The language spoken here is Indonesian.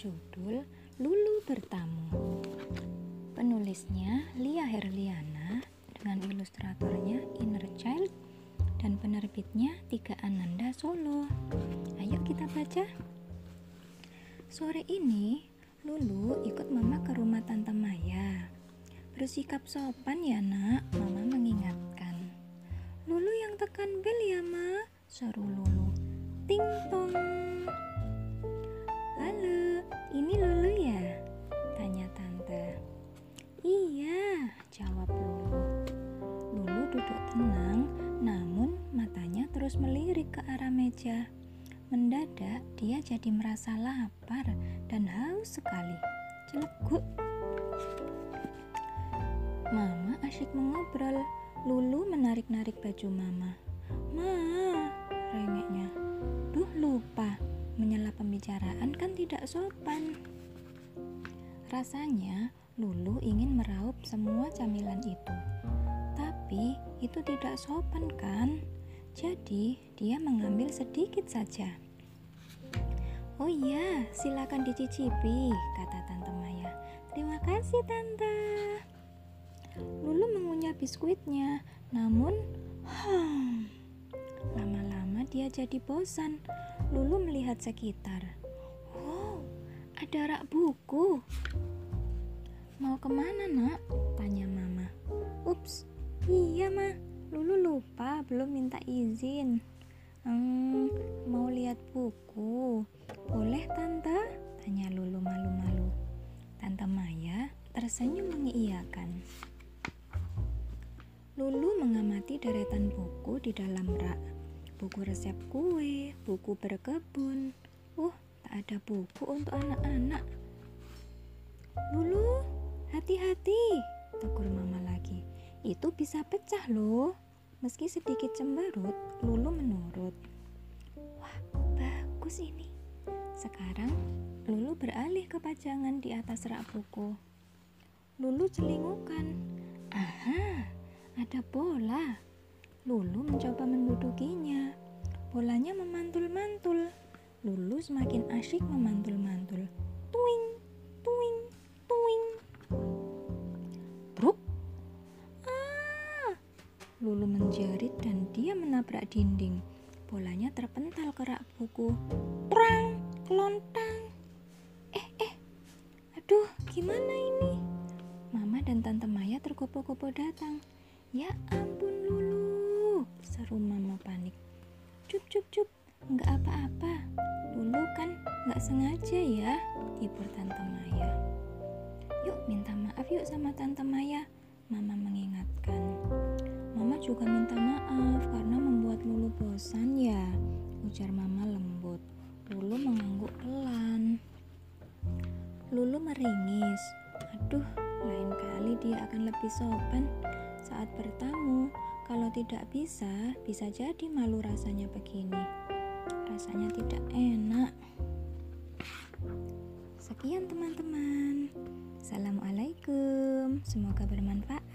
berjudul Lulu Bertamu. Penulisnya Lia Herliana dengan ilustratornya Inner Child dan penerbitnya Tiga Ananda Solo. Ayo kita baca. Sore ini, Lulu ikut mama ke rumah Tante Maya. Bersikap sopan ya nak, mama mengingatkan. Lulu yang tekan bel ya ma, seru Lulu. Ting tong. Ini Lulu ya? Tanya tante. Iya, jawab Lulu. Lulu duduk tenang, namun matanya terus melirik ke arah meja. Mendadak dia jadi merasa lapar dan haus sekali. Celeguk. Mama asyik mengobrol. Lulu menarik-narik baju mama. Ma, rengeknya. Duh lupa, menyela pembicaraan kan tidak sopan. Rasanya Lulu ingin meraup semua camilan itu. Tapi itu tidak sopan kan? Jadi dia mengambil sedikit saja. Oh iya, silakan dicicipi, kata Tante Maya. Terima kasih Tante. Lulu mengunyah biskuitnya, namun dia jadi bosan. Lulu melihat sekitar. Wow, ada rak buku. Mau ke mana nak? Tanya mama. Ups, iya ma. Lulu lupa belum minta izin. Hmm, mau lihat buku. Boleh tante? Tanya Lulu malu-malu. Tante Maya tersenyum mengiyakan. Lulu mengamati deretan buku di dalam rak. Buku resep kue, buku berkebun. Uh, tak ada buku untuk anak-anak. Lulu, hati-hati, tegur mama lagi. Itu bisa pecah loh. Meski sedikit cemberut, Lulu menurut. Wah, bagus ini. Sekarang, Lulu beralih ke pajangan di atas rak buku. Lulu celingukan. Aha, ada bola. Lulu mencoba mendudukinya. Bolanya memantul-mantul. Lulu semakin asyik memantul-mantul. Tuing, tuing, tuing. Bruk. Ah! Lulu menjerit dan dia menabrak dinding. Bolanya terpental ke rak buku. Prang, kelontang. Eh, eh. Aduh, gimana ini? Mama dan Tante Maya tergopoh-gopoh datang. Ya ampun Seru Mama panik. Cup, cup, cup, nggak apa-apa. Lulu kan nggak sengaja ya, hibur Tante Maya. Yuk minta maaf yuk sama Tante Maya, Mama mengingatkan. Mama juga minta maaf karena membuat Lulu bosan ya, ujar Mama lembut. Lulu mengangguk pelan. Lulu meringis. Aduh, lain kali dia akan lebih sopan saat bertamu. Kalau tidak bisa, bisa jadi malu rasanya begini. Rasanya tidak enak. Sekian teman-teman. Assalamualaikum. Semoga bermanfaat.